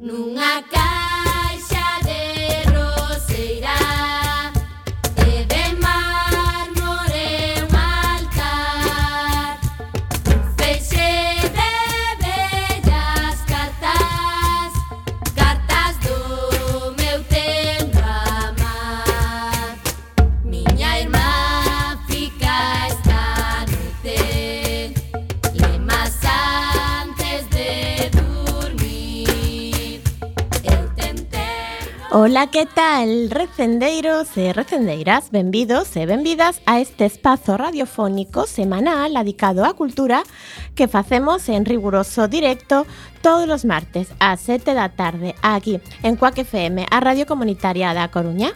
Nunha casa Que tal, recendeiros e recendeiras? Benvidos e benvidas a este espazo radiofónico semanal dedicado á cultura que facemos en riguroso directo todos os martes ás 7 da tarde aquí en Cuac FM, a Radio Comunitaria da Coruña.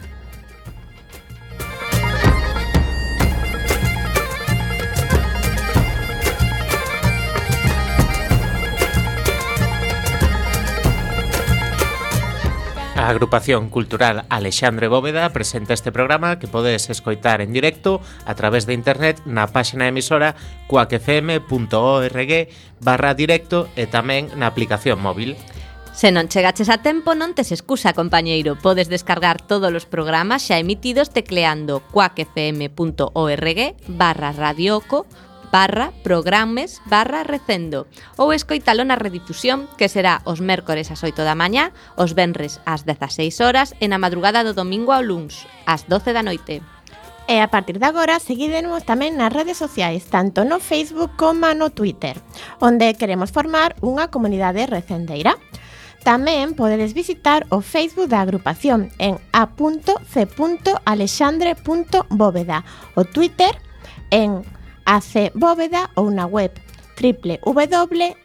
A agrupación cultural Alexandre Bóveda presenta este programa que podes escoitar en directo a través de internet na páxina emisora coacfm.org barra directo e tamén na aplicación móvil. Se non chegaches a tempo, non tes excusa, compañeiro. Podes descargar todos os programas xa emitidos tecleando coacfm.org barra radioco.com barra programes barra recendo ou escoitalo na redifusión que será os mércores ás 8 da mañá, os venres ás 16 horas e na madrugada do domingo ao luns ás 12 da noite. E a partir de agora, seguídenos tamén nas redes sociais, tanto no Facebook como no Twitter, onde queremos formar unha comunidade recendeira. Tamén podedes visitar o Facebook da agrupación en a.c.alexandre.bóveda, o Twitter en AC Bóveda ou na web www.acae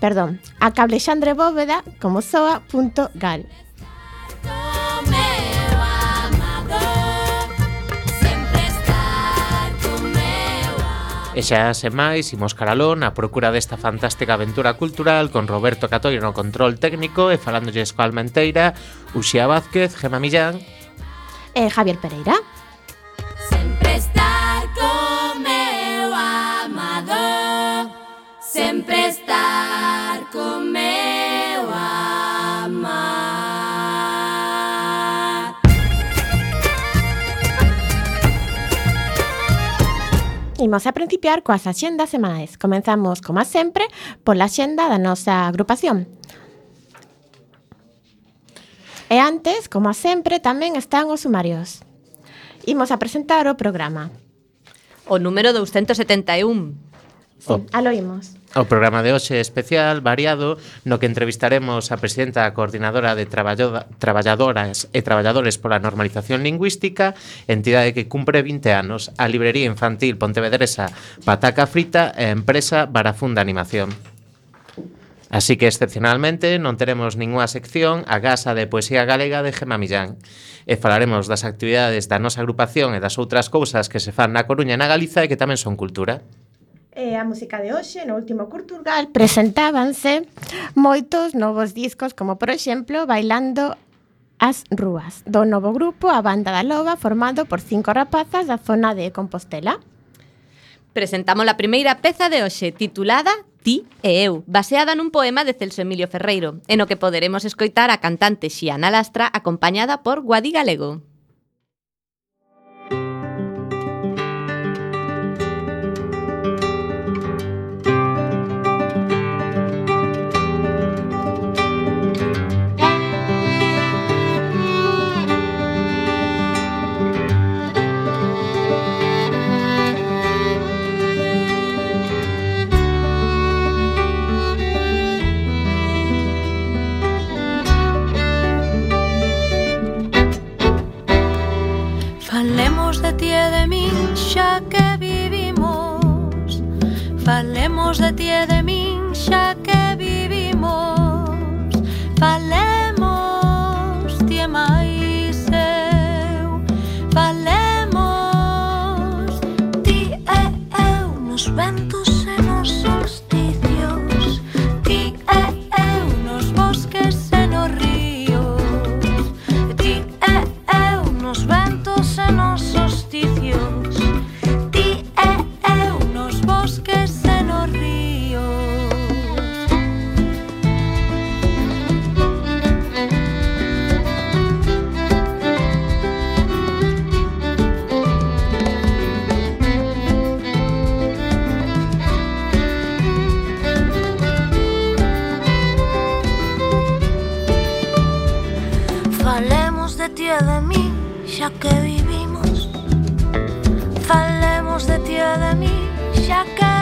perdón, a cablexandrebóveda como soa.gal. E xa se máis, imos caralón a procura desta fantástica aventura cultural con Roberto Catoio no control técnico e falándolle coa Almenteira, Uxía Vázquez, Gema Millán e Javier Pereira. sempre estar con meu amar. Imos a principiar coas axendas semanais. Comenzamos, como sempre, pola axenda da nosa agrupación, E antes, como sempre, tamén están os sumarios. Imos a presentar o programa. O número 271. Sí, oh. aloimos. O programa de hoxe é especial, variado, no que entrevistaremos a presidenta da Coordinadora de Traballadoras e Traballadores pola Normalización Lingüística, entidade que cumpre 20 anos, a librería infantil pontevedresa Pataca Frita e a empresa Barafunda Animación. Así que excepcionalmente non teremos ninguna sección a Gasa de Poesía Galega de Gema Millán e falaremos das actividades da nosa agrupación e das outras cousas que se fan na Coruña e na Galiza e que tamén son cultura. E a música de hoxe, no último Curturgal, presentábanse moitos novos discos, como por exemplo, Bailando as Rúas, do novo grupo A Banda da Loba, formado por cinco rapazas da zona de Compostela. Presentamos a primeira peza de hoxe, titulada Ti e eu, baseada nun poema de Celso Emilio Ferreiro, en o que poderemos escoitar a cantante Xiana Lastra acompañada por Guadi Galego. de min xa que vivimos. Falemos de ti e de min xa que Falemos de ti e de mí, xa que vivimos. Falemos de ti e de mí, xa que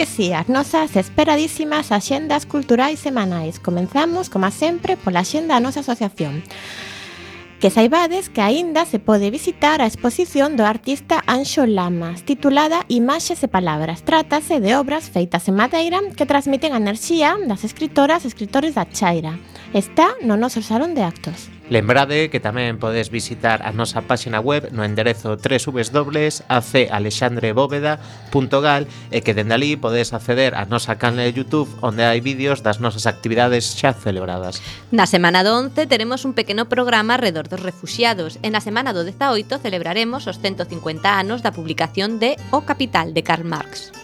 que sí, as nosas esperadísimas axendas culturais semanais. Comenzamos, como sempre, pola axenda da nosa asociación. Que saibades que aínda se pode visitar a exposición do artista Anxo Lamas, titulada Imaxes e Palabras. Trátase de obras feitas en madeira que transmiten a enerxía das escritoras e escritores da Chaira está no noso salón de actos. Lembrade que tamén podes visitar a nosa páxina web no enderezo www.acalexandrebóveda.gal e que dende ali podes acceder á nosa canal de Youtube onde hai vídeos das nosas actividades xa celebradas. Na semana do 11 teremos un pequeno programa redor dos refuxiados e na semana do 18 celebraremos os 150 anos da publicación de O Capital de Karl Marx.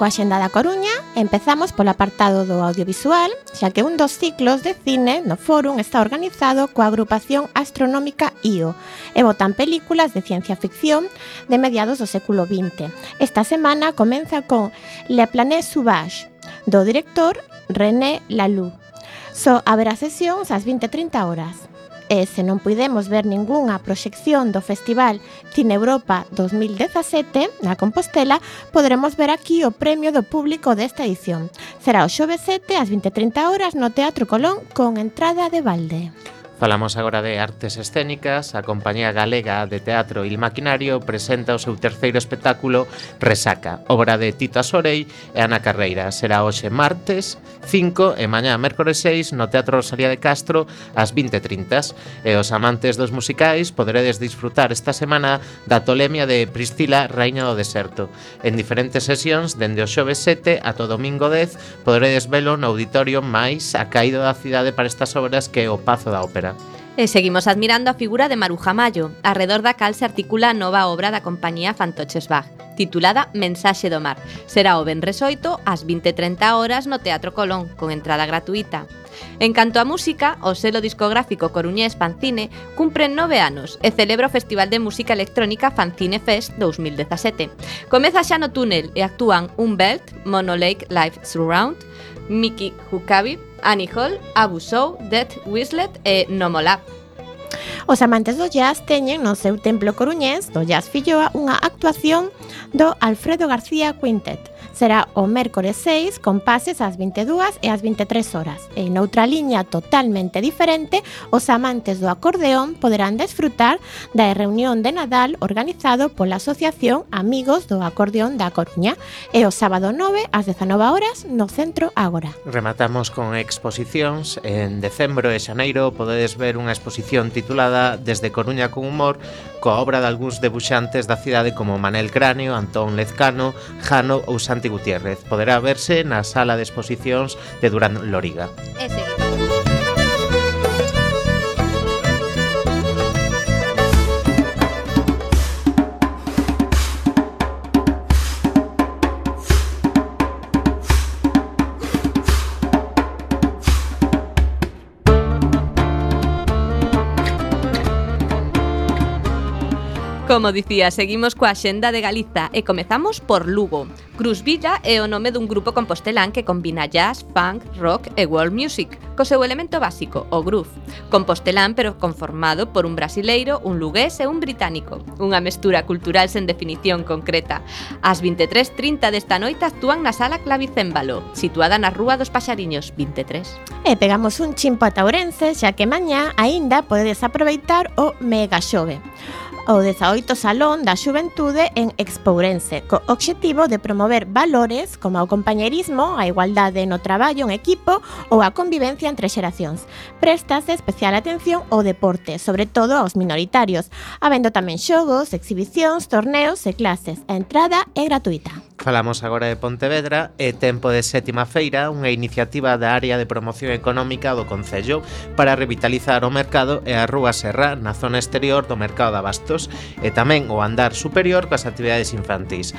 Coa xenda da Coruña empezamos polo apartado do audiovisual, xa que un dos ciclos de cine no Fórum está organizado coa agrupación astronómica IO e botan películas de ciencia ficción de mediados do século XX. Esta semana comeza con Le Planet Sauvage, do director René Laloux. Só so, haberá sesións ás 20.30 horas. E se non puidemos ver ningunha proxección do Festival Cine Europa 2017 na Compostela, poderemos ver aquí o premio do público desta edición. Será o xove 7 ás 20.30 horas no Teatro Colón con entrada de balde. Falamos agora de artes escénicas, a Compañía Galega de Teatro Il Maquinario presenta o seu terceiro espectáculo Resaca, obra de Tita Sorei e Ana Carreira. Será hoxe martes 5 e mañá mércores 6 no Teatro Rosalía de Castro ás 20.30. E os amantes dos musicais poderedes disfrutar esta semana da tolemia de Priscila, Rainha do Deserto. En diferentes sesións, dende o xove 7 ata o domingo 10, poderedes velo no auditorio máis acaído da cidade para estas obras que é o Pazo da Ópera. E eh, seguimos admirando a figura de Maruja Mayo, arredor da cal se articula a nova obra da compañía Fantoches Bach, titulada Mensaxe do Mar. Será o Benres 8 ás 20.30 horas no Teatro Colón, con entrada gratuita. En canto a música, o selo discográfico coruñés Fancine cumpre nove anos e celebra o Festival de Música Electrónica Fancine Fest 2017. Comeza xa no túnel e actúan Unbelt, Monolake Live Surround, Miki Hukabi, Annie Hall, Abusou, Death Wislet e eh, Nomolab. Os amantes do jazz teñen no seu templo coruñés do Jazz Filloa unha actuación do Alfredo García Quintet, será o mércores 6 con pases ás 22 e ás 23 horas. E noutra liña totalmente diferente, os amantes do acordeón poderán desfrutar da reunión de Nadal organizado pola Asociación Amigos do Acordeón da Coruña e o sábado 9 ás 19 horas no Centro Ágora. Rematamos con exposicións. En decembro e xaneiro podedes ver unha exposición titulada Desde Coruña con humor coa obra de algúns debuxantes da cidade como Manel Cráneo, Antón Lezcano, Jano ou Santiago Santi Gutiérrez. Poderá verse na sala de exposicións de Durán Loriga. Como dicía, seguimos coa xenda de Galiza e comezamos por Lugo. Cruz Villa é o nome dun grupo compostelán que combina jazz, funk, rock e world music, co seu elemento básico, o groove. Compostelán pero conformado por un brasileiro, un lugués e un británico. Unha mestura cultural sen definición concreta. Ás 23.30 desta noite actúan na sala Clavicémbalo, situada na Rúa dos Paxariños 23. E pegamos un chimpo a Taurense, xa que mañá aínda podedes aproveitar o Mega Xove o 18 Salón da Xuventude en Expourense, co obxectivo de promover valores como o compañerismo, a igualdade no traballo en equipo ou a convivencia entre xeracións. Prestase especial atención ao deporte, sobre todo aos minoritarios, habendo tamén xogos, exhibicións, torneos e clases. A entrada é gratuita. Falamos agora de Pontevedra e tempo de Sétima Feira, unha iniciativa da Área de Promoción Económica do Concello para revitalizar o mercado e a Rúa Serra na zona exterior do mercado de abastos e tamén o andar superior coas actividades infantís.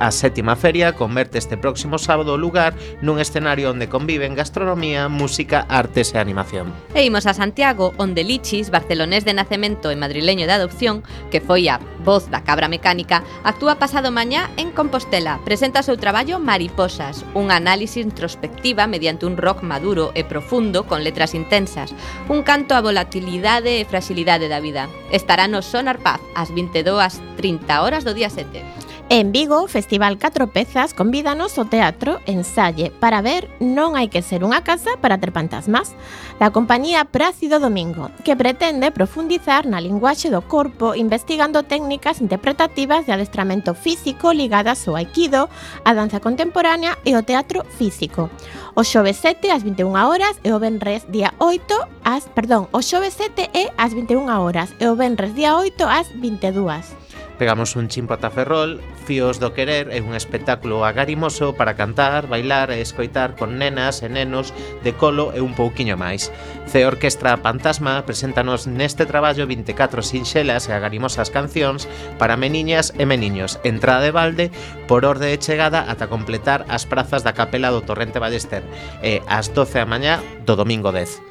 A Sétima Feria converte este próximo sábado o lugar nun escenario onde conviven gastronomía, música, artes e animación. E imos a Santiago, onde Lichis, barcelonés de nacemento e madrileño de adopción, que foi a voz da cabra mecánica, actúa pasado mañá en Compostela Compostela presenta seu traballo Mariposas, un análise introspectiva mediante un rock maduro e profundo con letras intensas, un canto á volatilidade e fragilidade da vida. Estará no Sonar Paz ás 22:30 horas do día 7. En Vigo, Festival Catro Pezas convídanos ao teatro Ensalle para ver Non hai que ser unha casa para ter fantasmas da compañía Prácido Domingo, que pretende profundizar na linguaxe do corpo investigando técnicas interpretativas de adestramento físico ligadas ao aikido, a danza contemporánea e o teatro físico. O xove 7 ás 21 horas e o venres día 8 ás, perdón, o xove 7 e ás 21 horas e o venres día 8 ás 22. Pegamos un chimpo ata Ferrol, Fíos do Querer é un espectáculo agarimoso para cantar, bailar e escoitar con nenas e nenos de colo e un pouquiño máis. Ce Orquestra Fantasma preséntanos neste traballo 24 sinxelas e agarimosas cancións para meniñas e meniños, entrada de balde por orde de chegada ata completar as prazas da Capela do Torrente Ballester e ás 12 da mañá do domingo 10.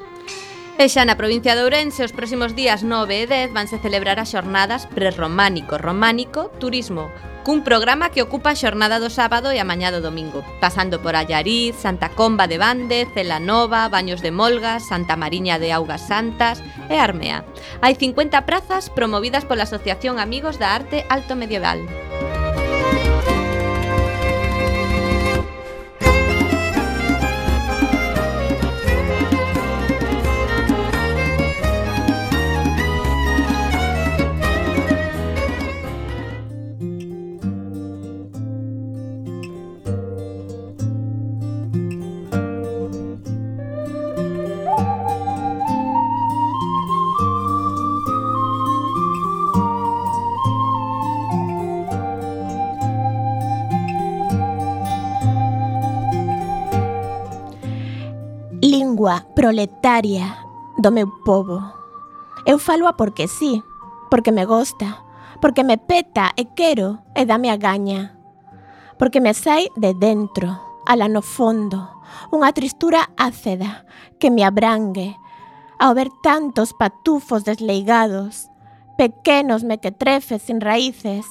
E xa na provincia de Ourense, os próximos días 9 e 10 vanse celebrar as xornadas prerrománico, románico, turismo, cun programa que ocupa a xornada do sábado e a mañá do domingo, pasando por Allariz, Santa Comba de Bande, Celanova, Baños de Molgas, Santa Mariña de Augas Santas e Armea. Hai 50 prazas promovidas pola Asociación Amigos da Arte Alto Medieval. proletaria do meu povo. Eu falo a porque sí, porque me gosta, porque me peta e quero e dame a gaña. Porque me sai de dentro, ala no fondo, unha tristura áceda que me abrangue ao ver tantos patufos desleigados, pequenos mequetrefes sin raíces,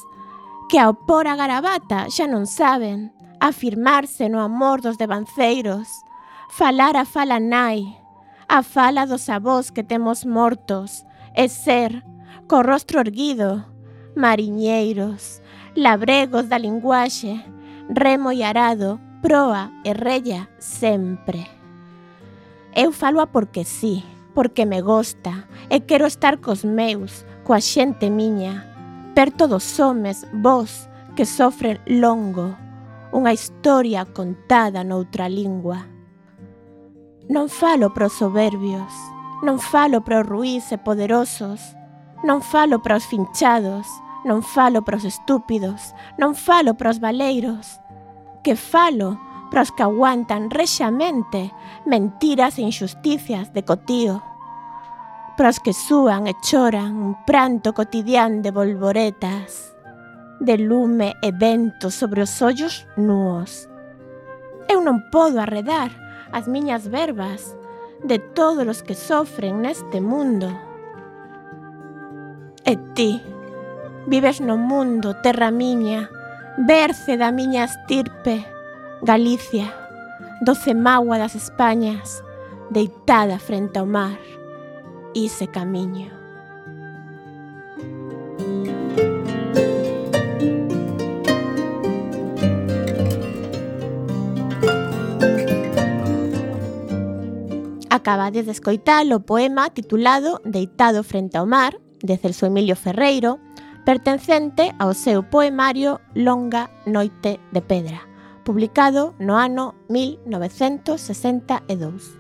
que ao por a garabata xa non saben afirmarse no amor dos devanceiros, falar a fala nai, A fala dos avós que temos mortos e ser, co rostro erguido, mariñeiros, labregos da linguaxe, remo e arado, proa e rella sempre. Eu faloa porque sí, porque me gosta e quero estar cos meus, coa xente miña, perto dos homes, vos, que sofren longo, unha historia contada noutra lingua. Non falo para os soberbios, non falo para os ruís e poderosos, non falo para os finchados, non falo para os estúpidos, non falo para os valeiros, que falo para os que aguantan rexamente mentiras e injusticias de cotío, para os que súan e choran un pranto cotidián de volvoretas, de lume e vento sobre os ollos nuos. Eu non podo arredar as miñas verbas de todos os que sofren neste mundo. E ti, vives no mundo, terra miña, berce da miña estirpe, Galicia, doce magua das Españas, deitada frente ao mar, ise camiño. Acabades de escoitar o poema titulado Deitado frente ao mar, de Celso Emilio Ferreiro, pertencente ao seu poemario Longa noite de pedra, publicado no ano 1962.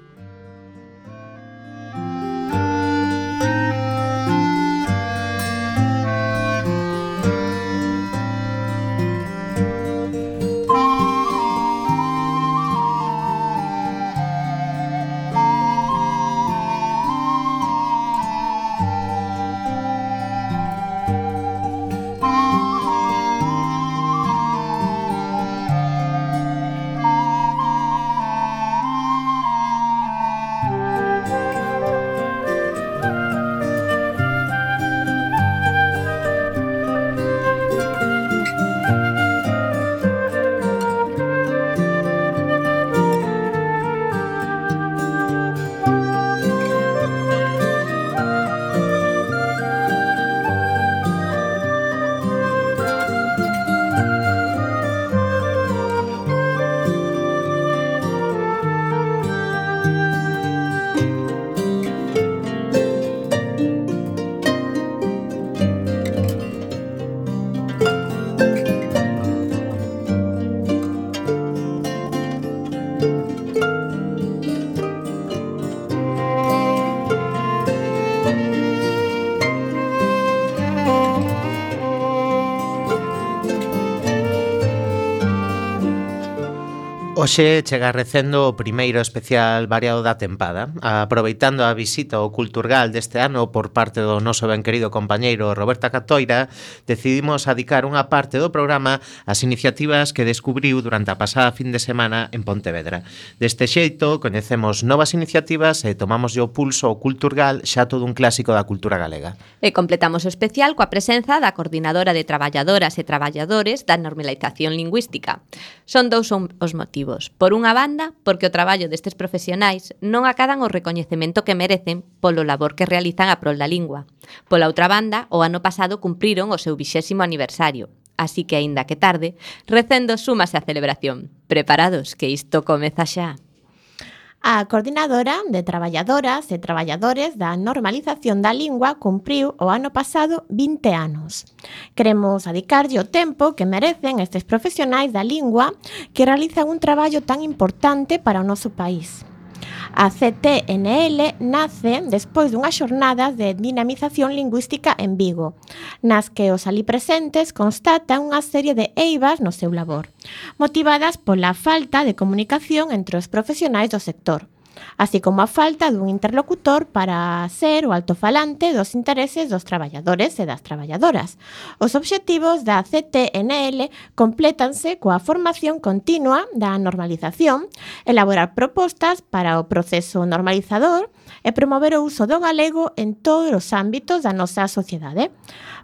Hoxe chega recendo o primeiro especial variado da tempada, aproveitando a visita ao Culturgal deste ano por parte do noso ben querido compañeiro Roberta Catoira, decidimos adicar unha parte do programa ás iniciativas que descubriu durante a pasada fin de semana en Pontevedra. Deste xeito, coñecemos novas iniciativas e tomamos o pulso ao Culturgal xa todo un clásico da cultura galega. E completamos o especial coa presenza da coordinadora de traballadoras e traballadores da normalización lingüística. Son dous os motivos motivos. Por unha banda, porque o traballo destes profesionais non acadan o recoñecemento que merecen polo labor que realizan a prol da lingua. Pola outra banda, o ano pasado cumpriron o seu vixésimo aniversario. Así que, aínda que tarde, recendo súmase a celebración. Preparados, que isto comeza xa. A coordinadora de traballadoras e traballadores da normalización da lingua cumpriu o ano pasado 20 anos. Queremos adicarlle o tempo que merecen estes profesionais da lingua que realizan un traballo tan importante para o noso país. A CTNL nace despois dunhas xornadas de dinamización lingüística en Vigo, nas que os ali presentes constatan unha serie de eivas no seu labor, motivadas pola falta de comunicación entre os profesionais do sector así como a falta dun interlocutor para ser o altofalante dos intereses dos traballadores e das traballadoras. Os obxectivos da CTNL complétanse coa formación continua da normalización, elaborar propostas para o proceso normalizador e promover o uso do galego en todos os ámbitos da nosa sociedade.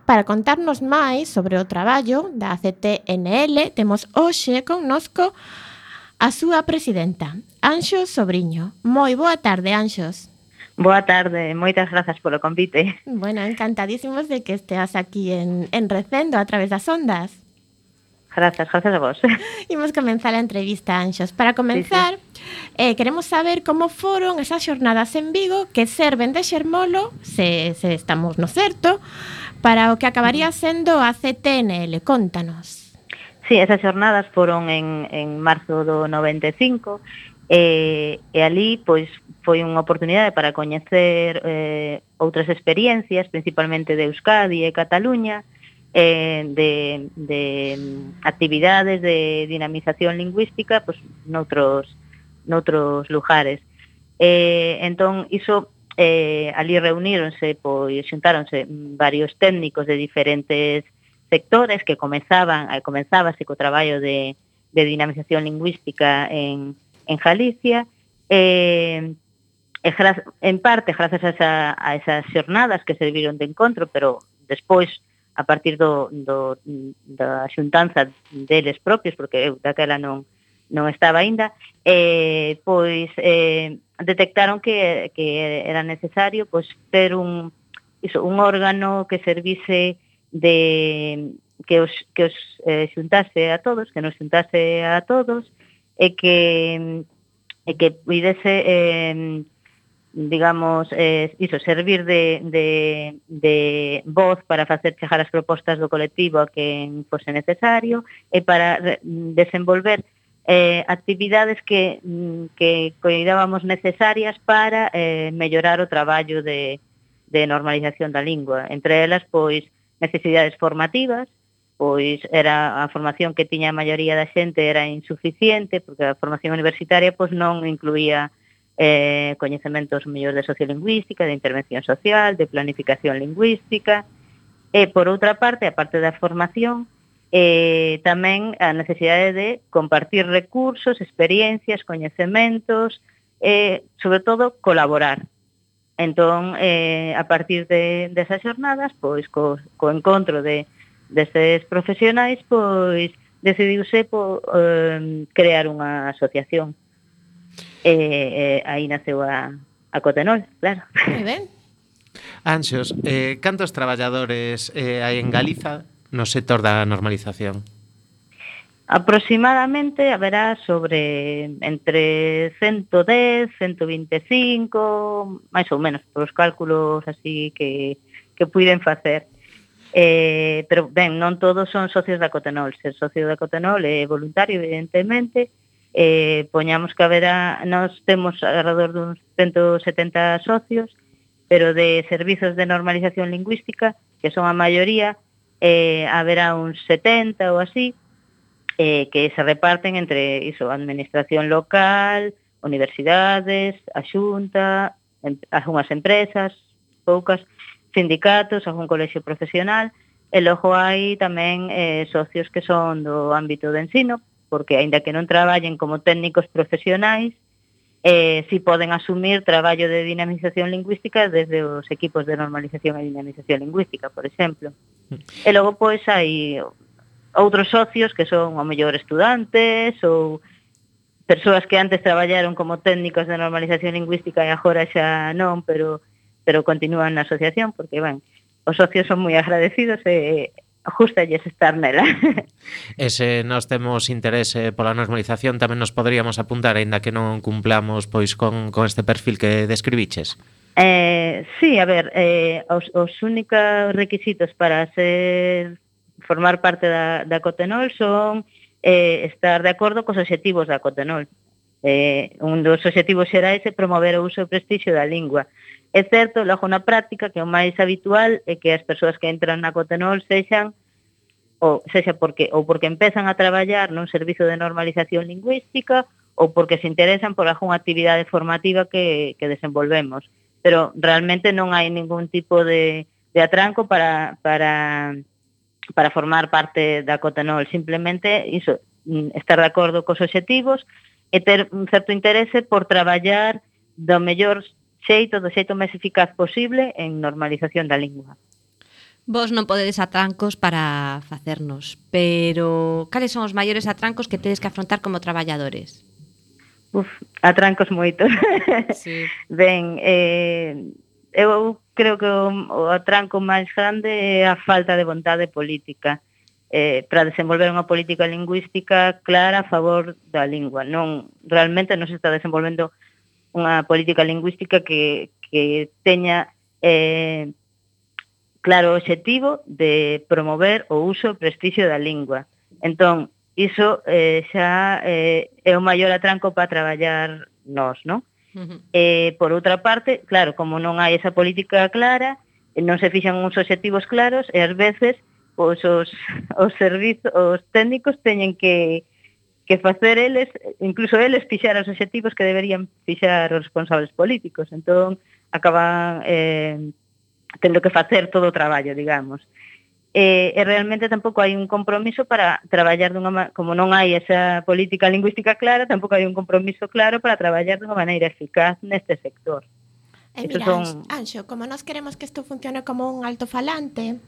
Para contarnos máis sobre o traballo da CTNL, temos hoxe connosco a súa presidenta, Anxos Sobriño. Moi boa tarde, Anxos. Boa tarde, moitas grazas polo convite. Bueno, encantadísimos de que esteas aquí en, en Recendo a través das ondas. Grazas, grazas a vos. Imos comenzar a entrevista, Anxos. Para comenzar, sí, sí. eh, queremos saber como foron esas xornadas en Vigo que serven de xermolo, se, se estamos no certo, para o que acabaría mm. sendo a CTNL. Contanos. Sí, esas xornadas foron en, en marzo do 95 e, e ali pois foi unha oportunidade para coñecer eh, outras experiencias, principalmente de Euskadi e Cataluña, eh, de, de actividades de dinamización lingüística pois, noutros, noutros lugares. Eh, entón, iso eh, ali reuníronse, pois xuntáronse varios técnicos de diferentes sectores que comezaban, eh, comenzábase co traballo de, de dinamización lingüística en, en Galicia eh, e en parte grazas a, esa, a esas xornadas que serviron de encontro pero despois a partir do, do, da xuntanza deles propios porque eu daquela non, non estaba aínda, eh, pois eh, detectaron que, que era necesario pois ter un iso, un órgano que servise de que os que os eh, xuntase a todos, que nos xuntase a todos e que e que puidese eh, digamos, eh, iso, servir de, de, de voz para facer chegar as propostas do colectivo a quen fose necesario e para desenvolver eh, actividades que, que coidábamos necesarias para eh, mellorar o traballo de, de normalización da lingua. Entre elas, pois, necesidades formativas, pois era a formación que tiña a maioría da xente era insuficiente, porque a formación universitaria pois non incluía eh, coñecementos mellores de sociolingüística, de intervención social, de planificación lingüística, e por outra parte, a parte da formación, eh, tamén a necesidade de compartir recursos, experiencias, coñecementos, e, eh, sobre todo, colaborar. Entón, eh, a partir de, desas xornadas, pois, co, co encontro de, destes profesionais, pois decidiuse po, eh, crear unha asociación. E, eh, eh, aí naceu a, a Cotenol, claro. Moi ben. Anxos, eh, cantos traballadores eh, hai en Galiza no sector da normalización? Aproximadamente haberá sobre entre 110, 125, máis ou menos, os cálculos así que, que puiden facer. Eh, pero, ben, non todos son socios da Cotenol. Ser socio da Cotenol é voluntario, evidentemente, eh, poñamos que haberá, nós temos alrededor duns 170 socios, pero de servizos de normalización lingüística, que son a maioría, eh, haberá uns 70 ou así, eh, que se reparten entre iso, administración local, universidades, a xunta, algunhas empresas, poucas, sindicatos, algún colexio profesional, e logo hai tamén eh, socios que son do ámbito de ensino, porque aínda que non traballen como técnicos profesionais, eh, si poden asumir traballo de dinamización lingüística desde os equipos de normalización e dinamización lingüística, por exemplo. E logo, pois, hai outros socios que son, o mellor, estudantes ou persoas que antes traballaron como técnicos de normalización lingüística e agora xa non, pero pero continúan na asociación porque, ben, os socios son moi agradecidos eh, e justalles estar nela. E se nós temos interese eh, pola normalización tamén nos poderíamos apuntar, aínda que non cumplamos pois con, con este perfil que describiches. Eh, sí, a ver, eh, os, os únicos requisitos para ser formar parte da, da Cotenol son eh, estar de acordo cos obxectivos da Cotenol. Eh, un dos obxectivos xerais é promover o uso e prestixio da lingua. É certo, logo na práctica, que o máis habitual é que as persoas que entran na Cotenol sexan ou sexa porque ou porque empezan a traballar nun servizo de normalización lingüística ou porque se interesan por algunha actividade formativa que, que desenvolvemos. Pero realmente non hai ningún tipo de, de atranco para, para, para formar parte da Cotenol. Simplemente iso, mm, estar de acordo cos obxectivos e ter un certo interese por traballar do mellor xeito, do xeito máis eficaz posible en normalización da lingua. Vos non podedes atrancos para facernos, pero cales son os maiores atrancos que tedes que afrontar como traballadores? Uf, atrancos moitos. Sí. Ben, eh, eu creo que o, o atranco máis grande é a falta de vontade política eh, para desenvolver unha política lingüística clara a favor da lingua. Non, realmente non se está desenvolvendo unha política lingüística que, que teña eh, claro o objetivo de promover o uso e prestixio da lingua. Entón, iso eh, xa eh, é o maior atranco para traballar nós, non? Uh -huh. eh, por outra parte, claro, como non hai esa política clara, non se fixan uns obxectivos claros e ás veces pois, os, os servizos, os técnicos teñen que, que facer eles, incluso eles fixar os objetivos que deberían fixar os responsables políticos. Entón, acaban eh, tendo que facer todo o traballo, digamos. E, e realmente tampouco hai un compromiso para traballar dunha como non hai esa política lingüística clara, tampouco hai un compromiso claro para traballar dunha maneira eficaz neste sector. Eh, e mira, son... Anxo, como nós queremos que isto funcione como un altofalante,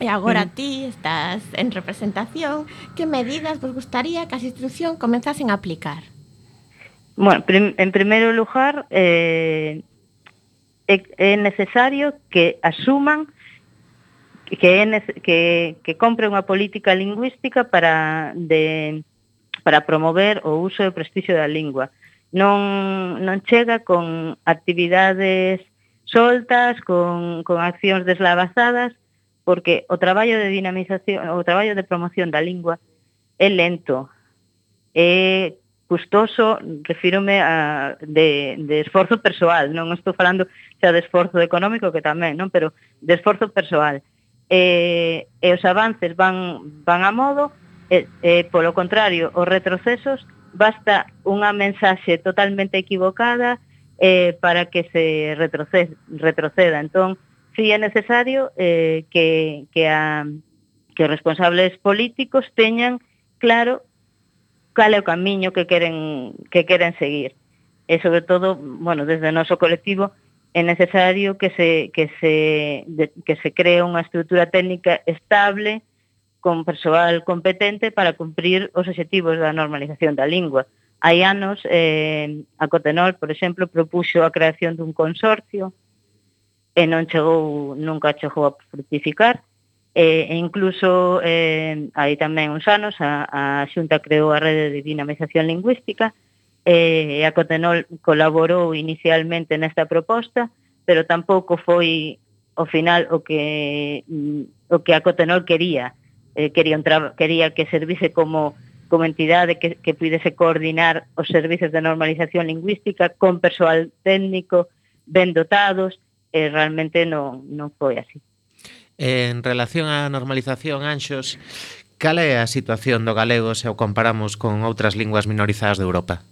E agora mm. ti estás en representación, que medidas vos gustaría que as institución comenzasen a aplicar? Bueno, prim en primeiro lugar, eh, é, é necesario que asuman que, é que, que compre unha política lingüística para, de, para promover o uso e o prestixio da lingua. Non, non chega con actividades soltas, con, con accións deslavazadas, porque o traballo de dinamización, o traballo de promoción da lingua é lento, é custoso, refírome a, de, de esforzo persoal, non estou falando xa de esforzo económico que tamén, non, pero de esforzo persoal. E, e os avances van, van a modo, e, e polo contrario, os retrocesos basta unha mensaxe totalmente equivocada eh, para que se retroceda. retroceda. Entón, si é necesario eh, que, que, a, que os responsables políticos teñan claro cal é o camiño que queren, que queren seguir. E, sobre todo, bueno, desde o noso colectivo, é necesario que se, que se, de, que se cree unha estrutura técnica estable con persoal competente para cumprir os objetivos da normalización da lingua. Hai anos, eh, a Cotenol, por exemplo, propuxo a creación dun consorcio e non chegou, nunca chegou a fructificar. E, e incluso eh, hai tamén uns anos a, a Xunta creou a rede de dinamización lingüística e, e a Cotenol colaborou inicialmente nesta proposta, pero tampouco foi ao final o que o que a Cotenol quería, eh, quería, un quería que servise como como entidade que, que pudese coordinar os servizos de normalización lingüística con persoal técnico ben dotados e realmente non, non foi así. En relación á normalización, Anxos, cal é a situación do galego se o comparamos con outras linguas minorizadas de Europa?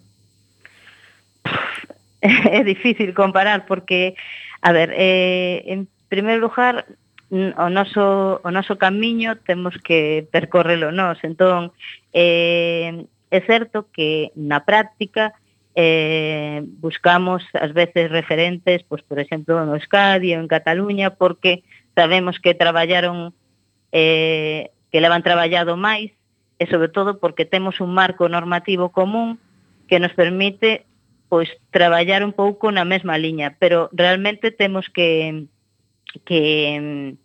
É difícil comparar porque, a ver, eh, en primeiro lugar, o noso, o noso camiño temos que percorrelo nós. Entón, eh, é certo que na práctica eh, buscamos ás veces referentes, pois, por exemplo, en Euskadi ou en Cataluña, porque sabemos que traballaron, eh, que levan traballado máis, e sobre todo porque temos un marco normativo común que nos permite pois traballar un pouco na mesma liña, pero realmente temos que que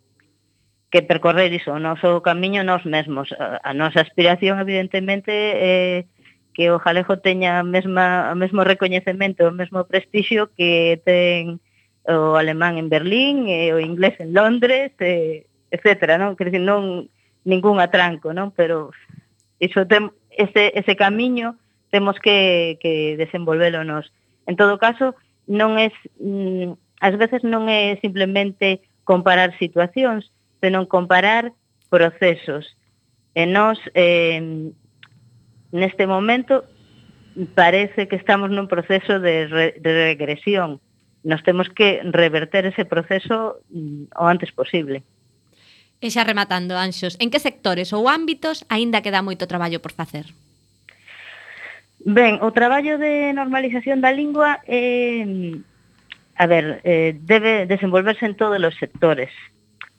que percorrer iso, o noso camiño nós mesmos. A, a nosa aspiración evidentemente é eh, que o galego teña a mesma, o mesmo recoñecemento, o mesmo prestixio que ten o alemán en Berlín, e o inglés en Londres, e, etcétera, non? Quer dizer, non ningún atranco, non? Pero iso tem, ese, ese camiño temos que, que desenvolvelo nos. En todo caso, non é mm, ás veces non é simplemente comparar situacións, senón comparar procesos. E nós eh, neste momento parece que estamos nun proceso de, re, de regresión. Nos temos que reverter ese proceso mm, o antes posible. E xa rematando, Anxos, en que sectores ou ámbitos aínda queda moito traballo por facer? Ben, o traballo de normalización da lingua eh, a ver, eh, debe desenvolverse en todos os sectores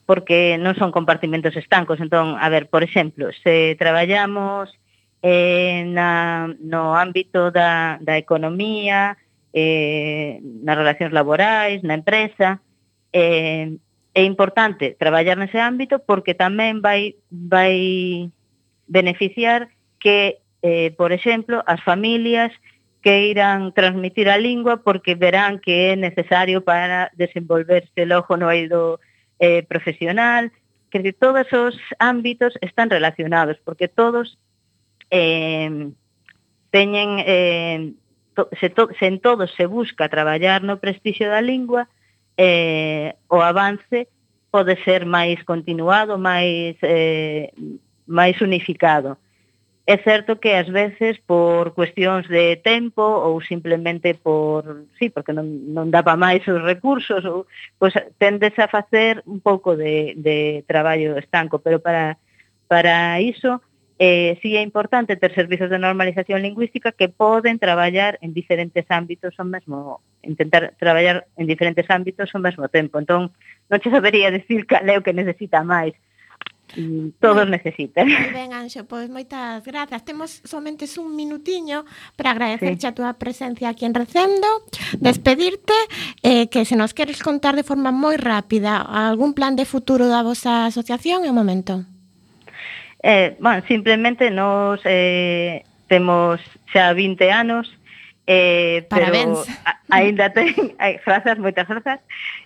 porque non son compartimentos estancos, entón, a ver, por exemplo, se traballamos eh, na, no ámbito da, da economía, eh, nas relacións laborais, na empresa. Eh, é importante traballar nese ámbito porque tamén vai, vai beneficiar que, eh, por exemplo, as familias que irán transmitir a lingua porque verán que é necesario para desenvolverse logo no eido eh, profesional, que todos os ámbitos están relacionados, porque todos eh, teñen eh, to, se, to, se en todo se busca traballar no prestixio da lingua eh, o avance pode ser máis continuado, máis eh, máis unificado. É certo que ás veces por cuestións de tempo ou simplemente por, sí, porque non, non daba máis os recursos, ou, pois tendes a facer un pouco de, de traballo estanco, pero para, para iso eh, sí é importante ter servizos de normalización lingüística que poden traballar en diferentes ámbitos ao mesmo intentar traballar en diferentes ámbitos ao mesmo tempo. Entón, non che sabería decir cal é o que necesita máis. Mm, todos necesitan. Muy ben, Anxo, pois moitas grazas. Temos somente un minutiño para agradecerche sí. a túa presencia aquí en Recendo, despedirte, eh, que se nos queres contar de forma moi rápida algún plan de futuro da vosa asociación en o momento. Eh, bueno, simplemente nos eh, temos xa 20 anos, eh, Parabéns. pero a, ainda ten, ai, grazas, moitas grazas,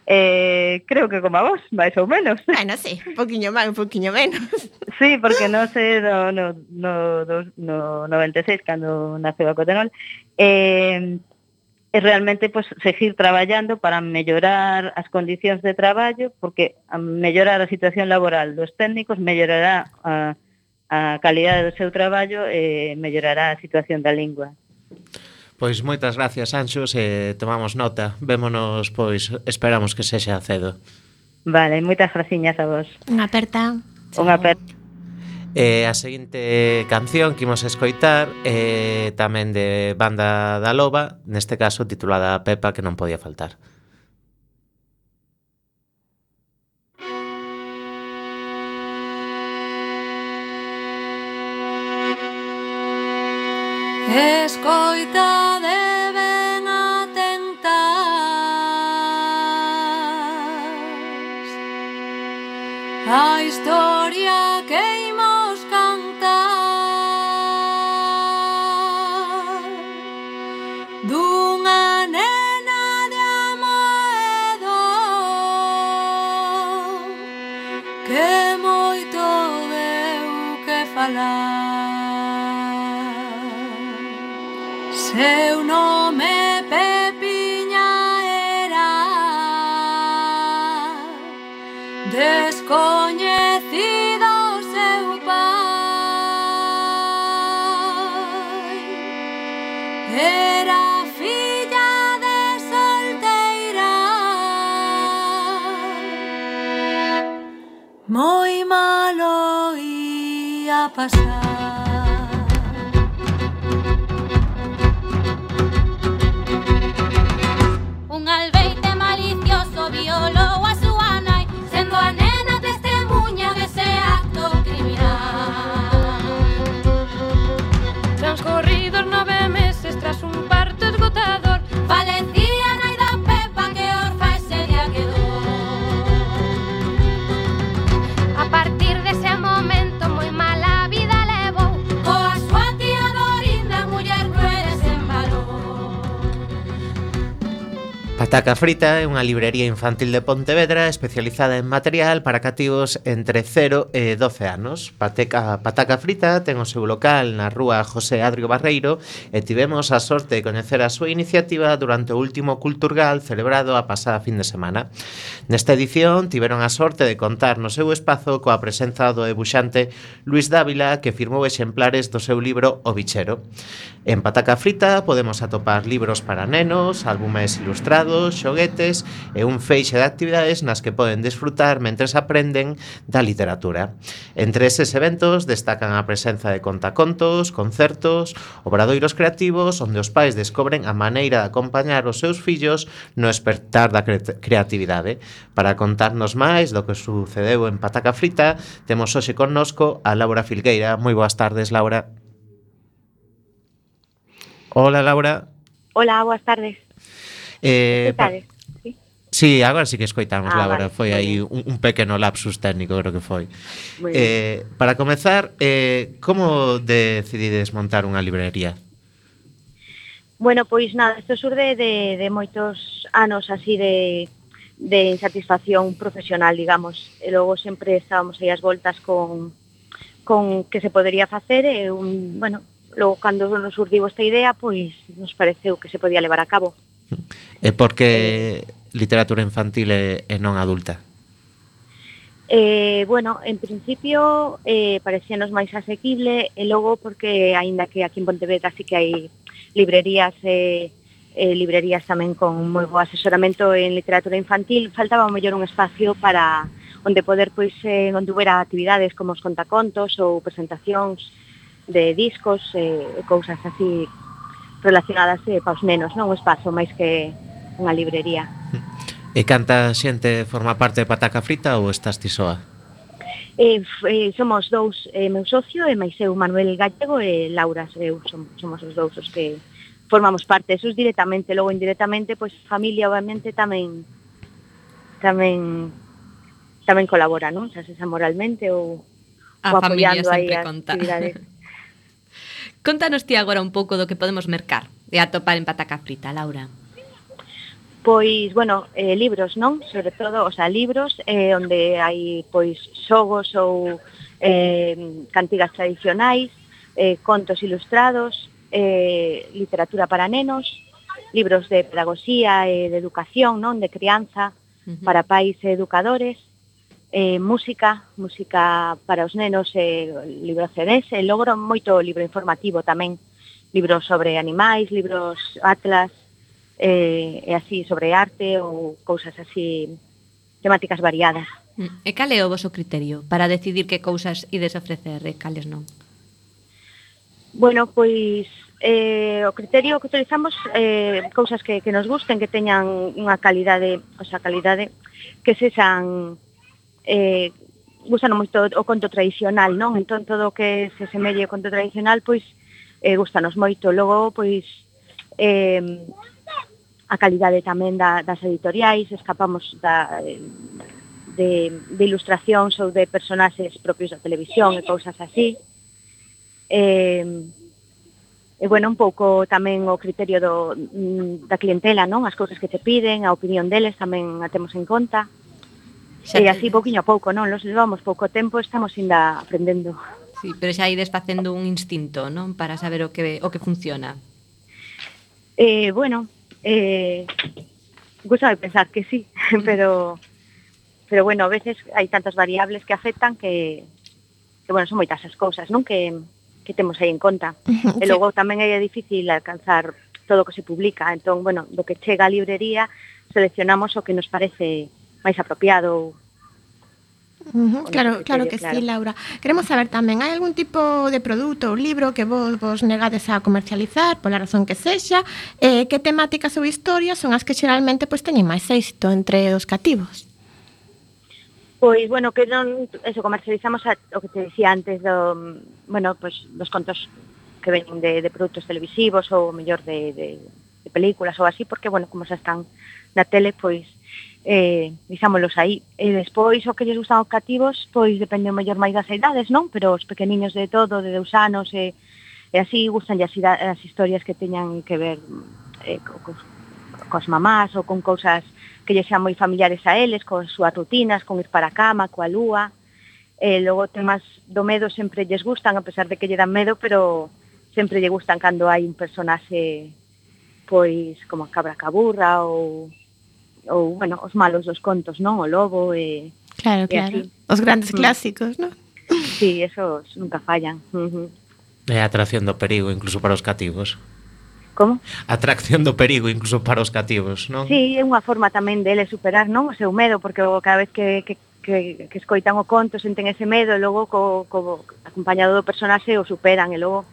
eh, creo que como a vos, máis ou menos. Bueno, sí, un poquinho máis, un poquinho menos. Sí, porque non sei, no, no, no, no 96, cando naceu a Cotenol, eh, e realmente pues, seguir traballando para mellorar as condicións de traballo, porque a mellorar a situación laboral dos técnicos mellorará a, a calidade do seu traballo e mellorará a situación da lingua. Pois moitas gracias, Anxos, e tomamos nota. Vémonos, pois, esperamos que sexa cedo. Vale, moitas graciñas a vos. Unha aperta. Unha aperta. E a seguinte canción que imos escoitar é tamén de Banda da Loba, neste caso titulada Pepa que non podía faltar. Escoita de ben atentas A historia que imos cantar. Dunha nena de amoedo Que moito deu que falar. seu nome Pepiña era. Descoñecido seu pai. Era filla de solteira. Moi malo ia pasar Taca Frita é unha librería infantil de Pontevedra especializada en material para cativos entre 0 e 12 anos. Pateca, Pataca Frita ten o seu local na rúa José Adrio Barreiro e tivemos a sorte de coñecer a súa iniciativa durante o último Culturgal celebrado a pasada fin de semana. Nesta edición tiveron a sorte de contar no seu espazo coa presenza do debuxante Luis Dávila que firmou exemplares do seu libro O Bichero. En Pataca Frita podemos atopar libros para nenos, álbumes ilustrados, libros, xoguetes e un feixe de actividades nas que poden desfrutar mentres aprenden da literatura. Entre eses eventos destacan a presenza de contacontos, concertos, obradoiros creativos onde os pais descobren a maneira de acompañar os seus fillos no espertar da cre creatividade. Para contarnos máis do que sucedeu en Pataca Frita, temos hoxe connosco a Laura Filgueira. Moi boas tardes, Laura. Hola, Laura. Hola, boas tardes. Eh, Escoitades? Sí. sí, agora sí que escoitamos, ah, Laura, vale, foi aí un, un pequeno lapsus técnico, creo que foi. Eh, para comezar, eh, como decidides montar unha librería? Bueno, pois nada, isto surde de, de moitos anos así de, de insatisfacción profesional, digamos. E logo sempre estábamos aí as voltas con, con que se podería facer e un, bueno, logo cando nos surdiu esta idea, pois nos pareceu que se podía levar a cabo. E por que literatura infantil e, e non adulta? Eh, bueno, en principio eh, parecíanos máis asequible e logo porque aínda que aquí en Pontevedra sí que hai librerías e eh, eh, librerías tamén con moi bo asesoramento en literatura infantil, faltaba o mellor un espacio para onde poder pois eh, onde hubiera actividades como os contacontos ou presentacións de discos e eh, cousas así relacionadas eh, paos menos, nenos, non un espazo máis que unha librería. E canta xente forma parte de Pataca Frita ou estás ti soa? Eh, eh, somos dous, eh, meu socio e máis eu, Manuel Gallego e Laura, eu, somos, somos os dous os que formamos parte, esos directamente, logo indirectamente, pois pues, familia obviamente tamén tamén tamén colabora, non? Xa se moralmente ou, a ou apoiando aí as actividades. Contanos ti agora un pouco do que podemos mercar e atopar en pataca frita, Laura. Pois, bueno, eh, libros, non? Sobre todo, o sea, libros eh, onde hai, pois, xogos ou eh, cantigas tradicionais, eh, contos ilustrados, eh, literatura para nenos, libros de pedagogía e de educación, non? De crianza, uh -huh. para pais e educadores, eh, música, música para os nenos, eh, libro CDs, e eh, logro moito libro informativo tamén, libros sobre animais, libros atlas, eh, e así sobre arte ou cousas así temáticas variadas. Mm. E cal é o vosso criterio para decidir que cousas ides ofrecer e cales non? Bueno, pois eh, o criterio que utilizamos eh, cousas que, que nos gusten, que teñan unha calidade, o sea, calidade que sexan eh, gustan moito o conto tradicional, non? Entón todo o que se semelle ao conto tradicional, pois eh, gustanos moito. Logo, pois eh, a calidade tamén da, das editoriais, escapamos da, eh, de, de ilustracións ou de personaxes propios da televisión e cousas así. Eh, e bueno, un pouco tamén o criterio do, mm, da clientela, non? As cousas que te piden, a opinión deles tamén a temos en conta. Uh Xa e así pouquiño a pouco, non? Nos levamos pouco tempo, estamos ainda aprendendo. Sí, pero xa ides facendo un instinto, non? Para saber o que, o que funciona. Eh, bueno, eh, gusta de pensar que sí, mm. pero pero bueno, a veces hai tantas variables que afectan que, que bueno, son moitas as cousas, non? Que, que temos aí en conta. E logo tamén é difícil alcanzar todo o que se publica, entón, bueno, do que chega a librería seleccionamos o que nos parece máis apropiado Uh -huh, claro, claro que claro. sí, Laura. Queremos saber tamén, hai algún tipo de produto ou libro que vos vos negades a comercializar, pola razón que sexa, eh, que temáticas ou historias son as que xeralmente pois, teñen máis éxito entre os cativos? Pois, bueno, que non, eso, comercializamos a, o que te dicía antes do, bueno, pois, dos contos que veñen de, de produtos televisivos ou mellor de, de, de películas ou así, porque, bueno, como xa están na tele, pois eh, dixámolos aí. E despois, o que lles gustan os cativos, pois depende o mellor máis das idades, non? Pero os pequeniños de todo, de dous anos, e, e así gustan as, as historias que teñan que ver eh, co, co, cos mamás ou con cousas que lle sean moi familiares a eles, con súas rutinas, con ir para a cama, coa lúa. E logo temas do medo sempre lles gustan, a pesar de que lle dan medo, pero sempre lle gustan cando hai un personaxe pois como a cabra caburra ou ou, bueno, os malos dos contos, non? O lobo e... Claro, e claro. Así. Os grandes mm. clásicos, non? Sí, esos nunca fallan. Uh -huh. A atracción do perigo, incluso para os cativos. Como? Atracción do perigo, incluso para os cativos, non? Sí, é unha forma tamén dele superar, non? O seu medo, porque cada vez que, que, que, que escoitan o conto senten ese medo e logo co, co acompañado do personaxe o superan e logo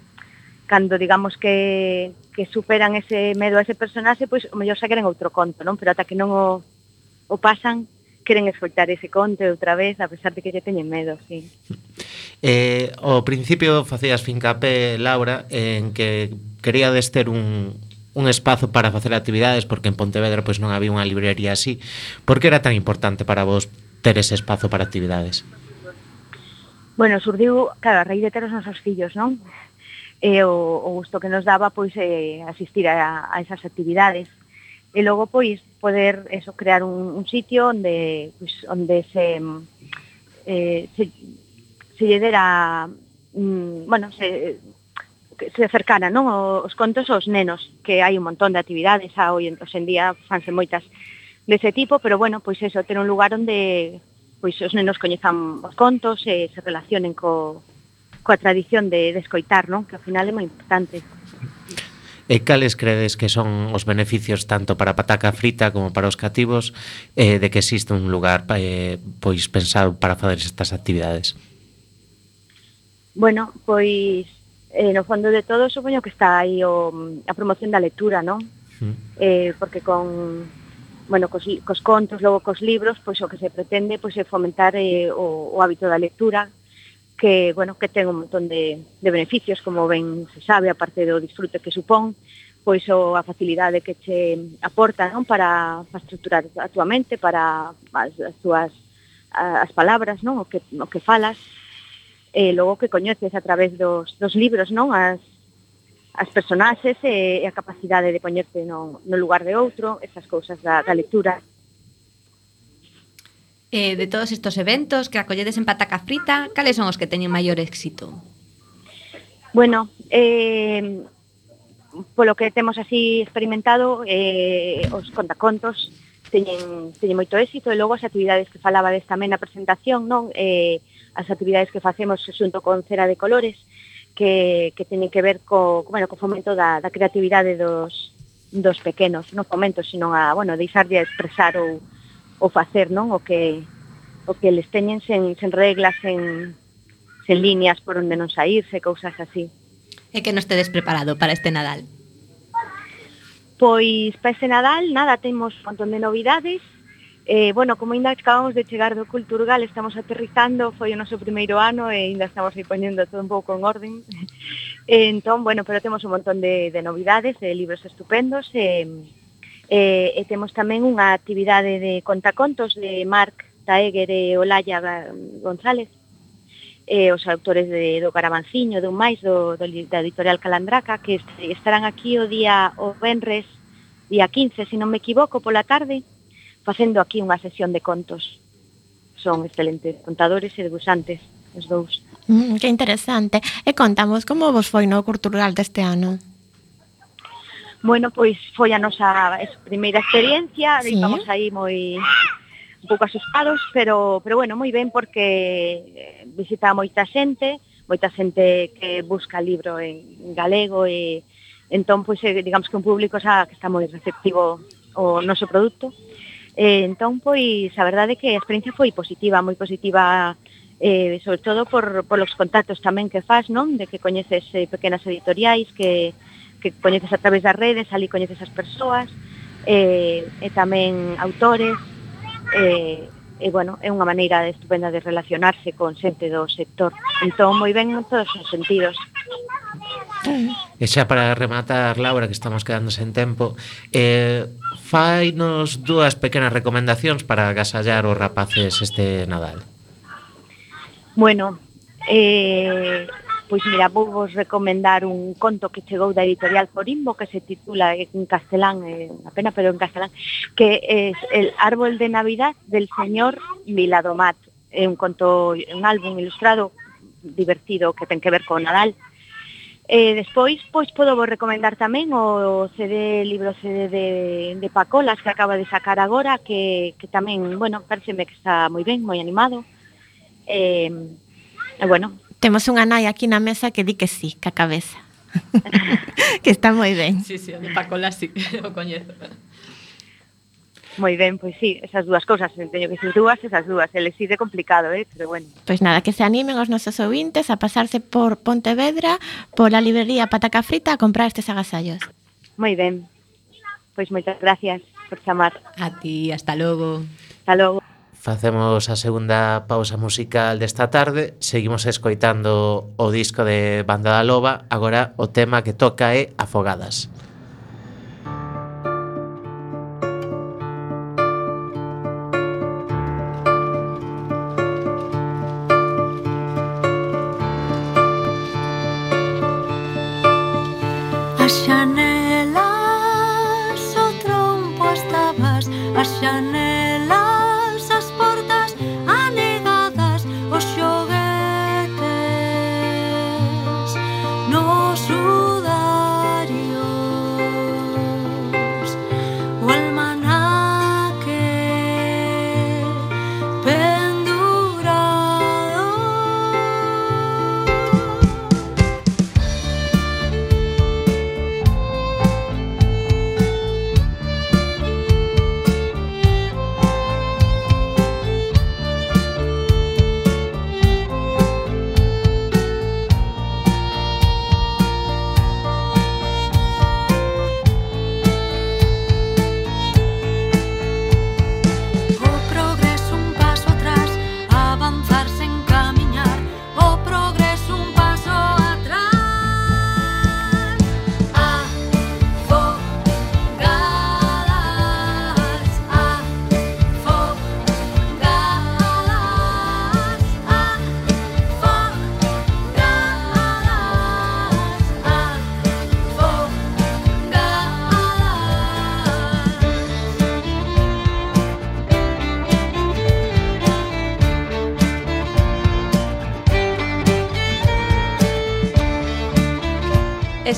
cando digamos que, que superan ese medo a ese personaxe, pois o mellor xa queren outro conto, non? Pero ata que non o, o pasan, queren escoitar ese conto outra vez, a pesar de que lle teñen medo, sí. Eh, ao principio facías fincapé, Laura, en que queríades ter un, un espazo para facer actividades porque en Pontevedra pois non había unha librería así. Por que era tan importante para vos ter ese espazo para actividades? Bueno, surdiu, claro, a raíz de ter os nosos fillos, non? e o, o gusto que nos daba pois eh, asistir a, a esas actividades. E logo pois poder eso crear un, un sitio onde pois, onde se eh, se, se lle dera mm, bueno, se se acercara non os contos aos nenos, que hai un montón de actividades, a hoy en, en día fanse moitas dese tipo, pero bueno, pois eso, ter un lugar onde pois os nenos coñezan os contos e se relacionen co, coa tradición de, de escoitar, non? Que ao final é moi importante. E cales credes que son os beneficios tanto para a pataca frita como para os cativos eh, de que existe un lugar eh, pois pensado para fazer estas actividades? Bueno, pois eh, no fondo de todo supoño que está aí o, a promoción da lectura, non? Mm. Eh, porque con bueno, cos, cos contos, logo cos libros, pois o que se pretende pois é fomentar eh, o, o hábito da lectura, que, bueno, que ten un montón de, de beneficios, como ben se sabe, aparte do disfrute que supón, pois o a facilidade que che aporta non para, para estruturar a túa mente, para as, as túas as palabras, non? O que, o que falas, e logo que coñeces a través dos, dos libros, non? As, as personaxes e, e a capacidade de poñerte no, no lugar de outro, esas cousas da, da lectura eh, de todos estos eventos que acolledes en Pataca Frita, cales son os que teñen maior éxito? Bueno, eh, polo que temos así experimentado, eh, os contacontos teñen, teñen moito éxito e logo as actividades que falabades tamén na presentación, non? Eh, as actividades que facemos xunto con Cera de Colores, que, que teñen que ver co, bueno, co fomento da, da creatividade dos, dos pequenos, non fomento, sino a, bueno, deixar de expresar ou, o facer, non? O que o que les teñen sen, sen reglas, sen, sen líneas por onde non saírse, cousas así. E que non estedes preparado para este Nadal? Pois para este Nadal, nada, temos un montón de novidades, Eh, bueno, como ainda acabamos de chegar do Culturgal, estamos aterrizando, foi o noso primeiro ano e ainda estamos aí poñendo todo un pouco en orden. entón, bueno, pero temos un montón de, de novidades, de libros estupendos, e, eh, e, e temos tamén unha actividade de contacontos de Marc Taeger e Olaya González, e os autores de, do de do máis do, do, da editorial Calandraca, que estarán aquí o día o Benres, día 15, se non me equivoco, pola tarde, facendo aquí unha sesión de contos. Son excelentes contadores e debuxantes, os dous. Mm, que interesante. E contamos como vos foi no cultural deste ano? Bueno, pois foi a nosa primeira experiencia, sí. íbamos aí moi un pouco asustados, pero pero bueno, moi ben porque visita moita xente, moita xente que busca libro en galego e entón pois eh, digamos que un público xa que está moi receptivo o noso produto. E, entón pois a verdade é que a experiencia foi positiva, moi positiva eh, sobre todo por, por os contactos tamén que faz, non? De que coñeces eh, pequenas editoriais que que coñeces a través das redes, ali coñeces as persoas, eh, e tamén autores, eh, e bueno, é unha maneira estupenda de relacionarse con xente do sector. Entón, moi ben en todos os sentidos. E xa para rematar, Laura, que estamos quedando sen tempo, eh, fainos dúas pequenas recomendacións para agasallar os rapaces este Nadal. Bueno, eh, Pois mira, vou vos recomendar un conto que chegou da editorial Corimbo que se titula en castelán, eh, apenas pero en castelán, que é El árbol de Navidad del señor Miladomat. É un conto, un álbum ilustrado divertido que ten que ver con Nadal. E eh, despois, pois podo vos recomendar tamén o CD, libro CD de, de Pacolas que acaba de sacar agora, que, que tamén, bueno, pareceme que está moi ben, moi animado. Eh, e eh, bueno, Temos unha nai aquí na mesa que di que sí, que a cabeza. que está moi ben. Sí, sí, de Pacola sí, o coñezo. Moi ben, pois sí, esas dúas cousas, teño que ser dúas, esas dúas, el é complicado, eh, pero bueno. Pois nada, que se animen os nosos ouvintes a pasarse por Pontevedra, pola librería Pataca Frita a comprar estes agasallos. Moi ben. Pois moitas gracias por chamar. A ti, hasta logo. Hasta logo. Facemos a segunda pausa musical desta tarde. Seguimos escoitando o disco de Banda da Loba. Agora o tema que toca é Afogadas. Afogadas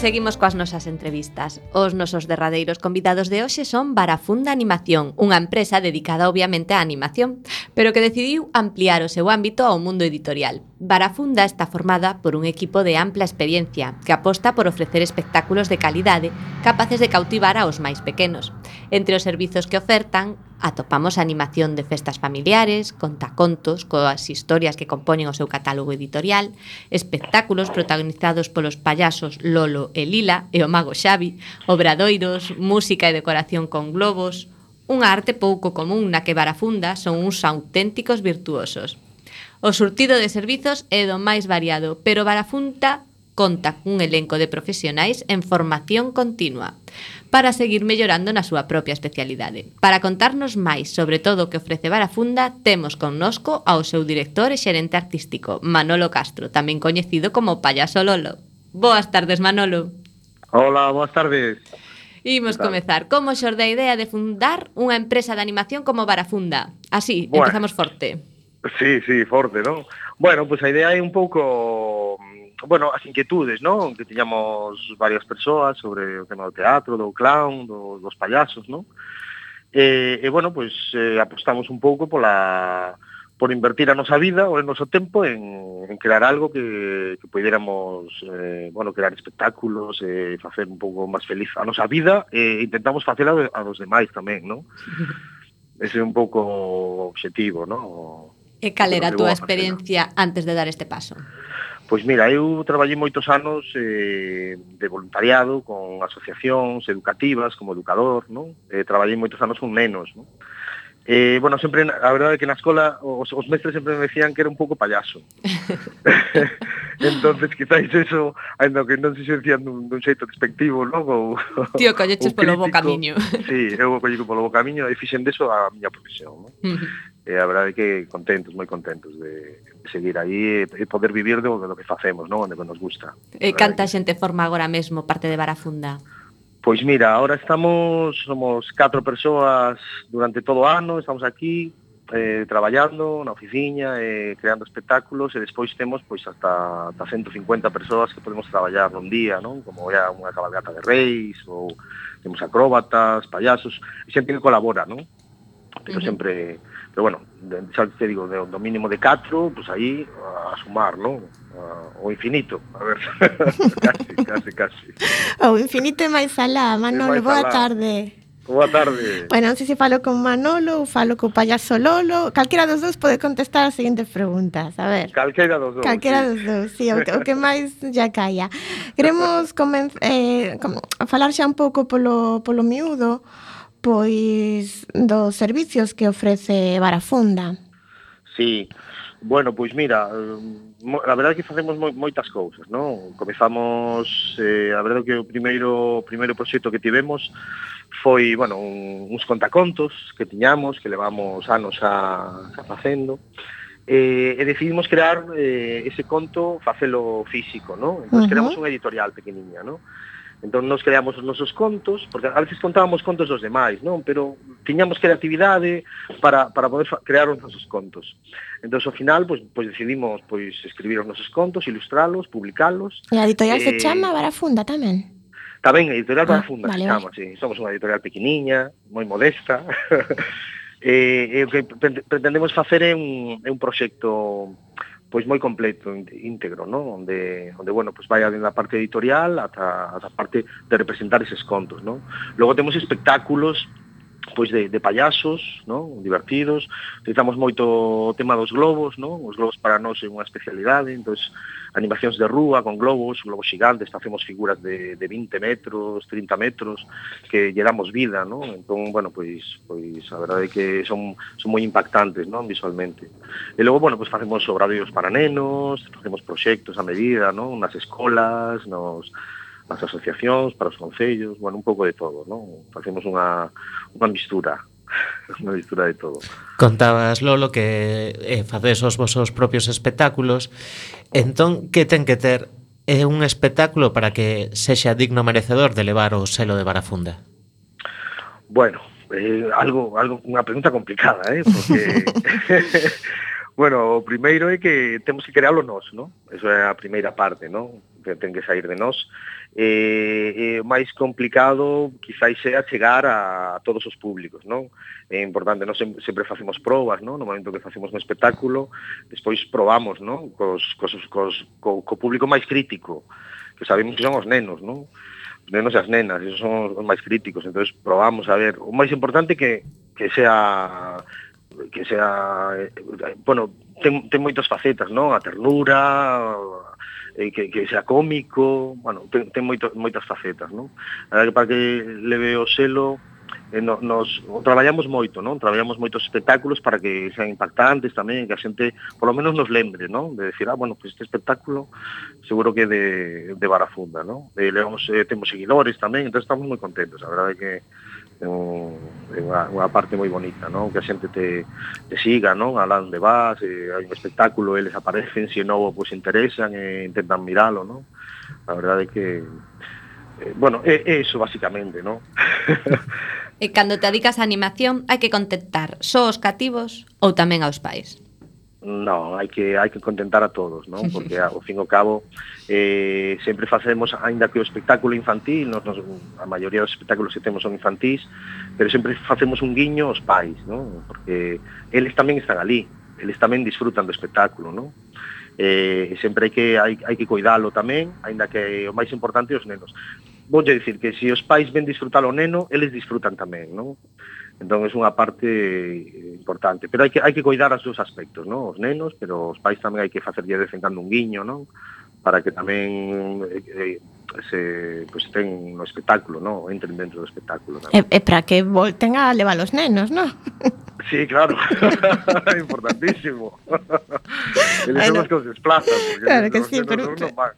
seguimos coas nosas entrevistas. Os nosos derradeiros convidados de hoxe son Barafunda Animación, unha empresa dedicada obviamente á animación, pero que decidiu ampliar o seu ámbito ao mundo editorial. Barafunda está formada por un equipo de ampla experiencia que aposta por ofrecer espectáculos de calidade capaces de cautivar aos máis pequenos. Entre os servizos que ofertan Atopamos animación de festas familiares, contacontos, coas historias que compoñen o seu catálogo editorial, espectáculos protagonizados polos payasos Lolo e Lila e o mago Xavi, obradoiros, música e decoración con globos, unha arte pouco común na que Barafunda son uns auténticos virtuosos. O surtido de servizos é do máis variado, pero Barafunda conta cun elenco de profesionais en formación continua para seguir mellorando na súa propia especialidade. Para contarnos máis sobre todo o que ofrece Barafunda, temos connosco ao seu director e xerente artístico, Manolo Castro, tamén coñecido como Payaso Lolo. Boas tardes, Manolo. Hola, boas tardes. Imos comezar. Como xorde a idea de fundar unha empresa de animación como Barafunda? Así, bueno, empezamos forte. Sí, sí, forte, non? Bueno, pois pues a idea é un pouco bueno, as inquietudes, non? Que tiñamos varias persoas sobre o tema do teatro, do clown, do, dos payasos, non? E, e bueno, pois eh, apostamos un pouco pola por invertir a nosa vida ou o noso tempo en, en crear algo que, que poidéramos eh, bueno, crear espectáculos e eh, facer un pouco máis feliz a nosa vida e eh, intentamos facela a dos demais tamén, non? Ese é un pouco o obxectivo, non? E cal era a túa experiencia antes de dar este paso? Pois mira, eu traballei moitos anos eh, de voluntariado con asociacións educativas como educador, non? Eh, traballei moitos anos con nenos, non? Eh, bueno, sempre, a verdade é que na escola os, os mestres sempre me decían que era un pouco payaso. entonces quizáis eso, ainda que non se xercían dun, dun xeito despectivo, non? Ou, Tío, colleches polo bo camiño. sí, eu collei polo bo camiño e fixen deso a miña profesión, non? Uh -huh. E eh, a verdade é que contentos, moi contentos de, seguir aí e poder vivir do, do que facemos, non? Onde nos gusta. E canta xente forma agora mesmo parte de Barafunda? Pois mira, ahora estamos, somos catro persoas durante todo o ano, estamos aquí eh, traballando na oficina, eh, creando espectáculos e despois temos pois hasta, hasta 150 persoas que podemos traballar nun día, non? Como ya unha cabalgata de reis ou temos acróbatas, payasos, xente que colabora, non? Pero uh -huh. sempre pero bueno, xa te digo, de, do mínimo de 4, pois pues aí a sumar, non? O infinito, a ver, casi, casi, casi. O infinito e máis alá, Manolo, máis boa alá. tarde. Boa tarde. Bueno, non sei se falo con Manolo ou falo co payaso Lolo. Calquera dos dous pode contestar as seguintes preguntas. A ver. Calquera dos dous. Calquera sí. dos dous, sí, o que, o que máis ya caia. Queremos comenz, eh, com, falar xa un pouco polo, polo miúdo pois dos servicios que ofrece Barafunda. Sí, bueno, pois mira, eh, a verdade é que facemos moitas cousas, non? Comezamos, eh, a verdade é que o primeiro, o primeiro proxecto que tivemos foi, bueno, un, uns contacontos que tiñamos, que levamos anos a, a facendo, eh, e decidimos crear eh, ese conto facelo físico, non? Entón, uh -huh. creamos unha editorial pequeniña, non? Entón nos creamos os nosos contos, porque a veces contábamos contos dos demais, non? Pero tiñamos creatividade para, para poder crear os nosos contos. Entón, ao final, pois, pois decidimos pois escribir os nosos contos, ilustralos, publicalos. E a editorial eh... se chama Barafunda tamén? Tamén, a editorial ah, Barafunda vale, se chama, vale. sí. Somos unha editorial pequeniña, moi modesta. e, eh, e o que pretendemos facer é un, é un proxecto pois moi completo, íntegro, ¿no? Onde, onde bueno, pois vai dende a parte editorial ata, ata a parte de representar eses contos, ¿no? Logo temos espectáculos pois de, de payasos, ¿no? divertidos, utilizamos moito o tema dos globos, ¿no? os globos para nós é unha especialidade, entón, animacións de rúa con globos, globos gigantes, facemos figuras de, de 20 metros, 30 metros, que lle damos vida, ¿no? entón, bueno, pois, pois a verdade é que son, son moi impactantes ¿no? visualmente. E logo, bueno, pois facemos obradoiros para nenos, facemos proxectos a medida, ¿no? nas escolas, nos as asociacións, para os concellos, bueno, un pouco de todo, non? Facemos unha, unha mistura unha mistura de todo. Contabas, Lolo, que eh, facedes os vosos propios espectáculos. Entón, que ten que ter é un espectáculo para que sexa digno merecedor de levar o selo de Barafunda? Bueno, eh, algo, algo unha pregunta complicada, eh? Porque... bueno, o primeiro é que temos que creálo nós, non? Eso é a primeira parte, non? ten que sair de nós. E, e o máis complicado quizáis sea chegar a todos os públicos, non? É importante, nós sempre facemos probas, non? No momento que facemos un espectáculo, despois probamos, non? Cos, cos, cos, co, co público máis crítico, que sabemos que son os nenos, non? Os nenos e as nenas, esos son os máis críticos, entonces probamos a ver. O máis importante que, que sea que sea, eh, bueno, ten, ten moitas facetas, non? A ternura, eh, que, que sea cómico, bueno, ten, ten moito, moitas facetas, non? A que para que leve o selo, eh, no, nos o traballamos moito, non? Traballamos moitos espectáculos para que sean impactantes tamén, que a xente por lo menos nos lembre, non? De decir, ah, bueno, pues este espectáculo seguro que de, de Barafunda, non? Eh, levamos, eh, temos seguidores tamén, entón estamos moi contentos, a verdade que é, un, é unha, unha parte moi bonita, non? Que a xente te, te siga, non? Alá onde vas, eh, hai un espectáculo, eles aparecen, se novo, pois interesan e intentan miralo, non? A verdade é que eh, bueno, é, é iso basicamente, non? e cando te adicas á animación hai que contentar só os cativos ou tamén aos pais non, hai que hai que contentar a todos, non? Porque ao fin e ao cabo eh sempre facemos aínda que o espectáculo infantil, nos, nos a maioría dos espectáculos que temos son infantís, pero sempre facemos un guiño aos pais, non? Porque eles tamén están ali, eles tamén disfrutan do espectáculo, non? Eh, sempre hai que hai, hai que coidalo tamén, aínda que o máis importante é os nenos. Voulle dicir que se os pais ven disfrutar o neno, eles disfrutan tamén, non? Entón, é unha parte importante. Pero hai que, hai que cuidar os dous aspectos, non? Os nenos, pero os pais tamén hai que facerlle de vez en cando un guiño, non? Para que tamén eh, eh se, pues, ten no espectáculo, no? entren dentro do espectáculo. Non? E, e para que volten a levar os nenos, non? Sí, claro, importantísimo. Eles bueno, son os que os desplazan. Claro que sí, pero,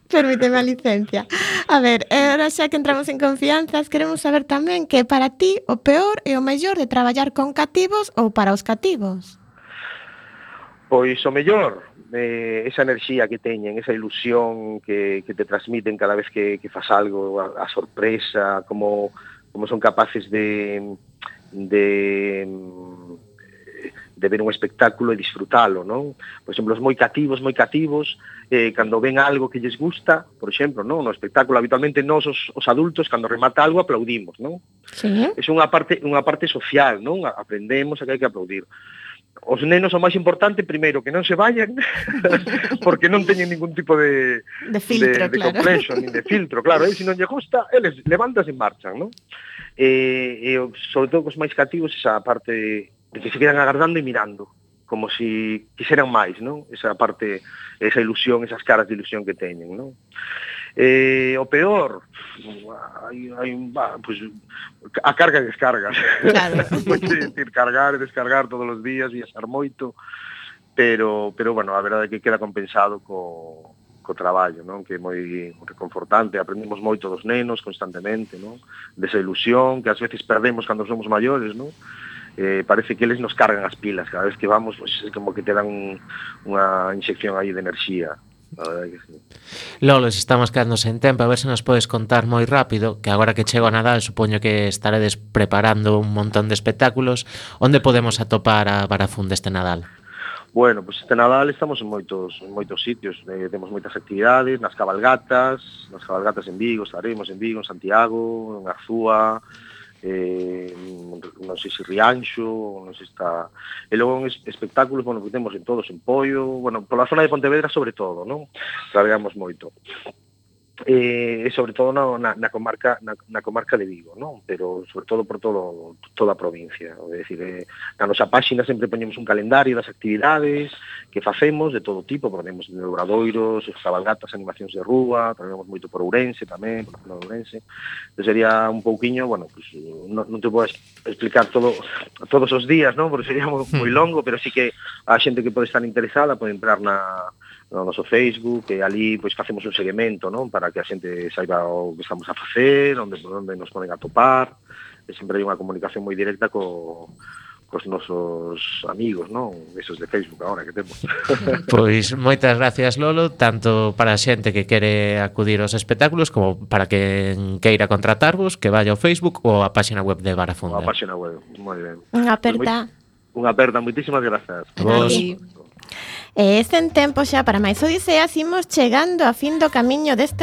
permíteme a licencia. A ver, eh, ahora xa que entramos en confianzas, queremos saber tamén que para ti o peor e o mellor de traballar con cativos ou para os cativos? Pois o mellor, eh, esa enerxía que teñen, esa ilusión que, que te transmiten cada vez que, que fas algo, a, a sorpresa, como, como son capaces de, de de ver un espectáculo e disfrutalo, non? Por exemplo, os moi cativos, moi cativos, eh, cando ven algo que lles gusta, por exemplo, non? No espectáculo, habitualmente nós, os, os adultos, cando remata algo, aplaudimos, non? Sí. É unha parte, unha parte social, non? Aprendemos a que hai que aplaudir os nenos o máis importante, primeiro, que non se vayan, porque non teñen ningún tipo de, de, filtro, de, de claro. complexo, nin de filtro, claro, e se non lle gusta, eles levantas e marchan, non? E, e sobre todo cos máis cativos esa parte de que se quedan agardando e mirando, como se si quixeran máis, non? Esa parte, esa ilusión, esas caras de ilusión que teñen, non? eh, o peor hai, hai, bah, pues, a carga e descarga claro. decir, cargar e descargar todos os días viaxar moito pero pero bueno a verdade é que queda compensado co, co traballo, non? Que é moi reconfortante, aprendemos moito dos nenos constantemente, non? Desa ilusión que ás veces perdemos cando somos maiores, non? eh, parece que eles nos cargan as pilas cada vez que vamos, pois, é como que te dan un, unha inxección aí de enerxía a verdade que sí. Lolo, se estamos quedando sen tempo, a ver se nos podes contar moi rápido, que agora que chego a Nadal supoño que estaredes preparando un montón de espectáculos, onde podemos atopar a Barafunda este Nadal? Bueno, pues este Nadal estamos en moitos en moitos sitios, eh, temos moitas actividades, nas cabalgatas, nas cabalgatas en Vigo, estaremos en Vigo, en Santiago, en Arzúa, eh, non sei se Rianxo, non sei se está... E logo en espectáculos, bueno, que temos en todos, en Pollo, bueno, pola zona de Pontevedra sobre todo, non? Trabeamos moito eh, e sobre todo na, na, na comarca na, na comarca de Vigo, non? Pero sobre todo por todo toda a provincia, é dicir, eh, na nosa páxina sempre poñemos un calendario das actividades que facemos de todo tipo, ponemos de obradoiros, cabalgatas, animacións de rúa, traballamos moito por Ourense tamén, por zona Ourense. Entonces, sería un pouquiño, bueno, pues, non, non te podo explicar todo todos os días, non? Porque sería moi, moi longo, pero sí que a xente que pode estar interesada pode entrar na no noso Facebook, e ali pois facemos un seguimento, non, para que a xente saiba o que estamos a facer, onde onde nos poden atopar, e sempre hai unha comunicación moi directa co cos nosos amigos, non? Esos de Facebook agora que temos. Pois moitas gracias Lolo, tanto para a xente que quere acudir aos espectáculos como para que queira contratarvos, que vaya ao Facebook ou á páxina web de Barafunda. A páxina web, moi ben. Unha pois, aperta. Pues moi, unha aperta, moitísimas grazas. Vos. Pues, Eh, e ese en tempo xa para máis. Odiseas imos chegando a fin do camiño deste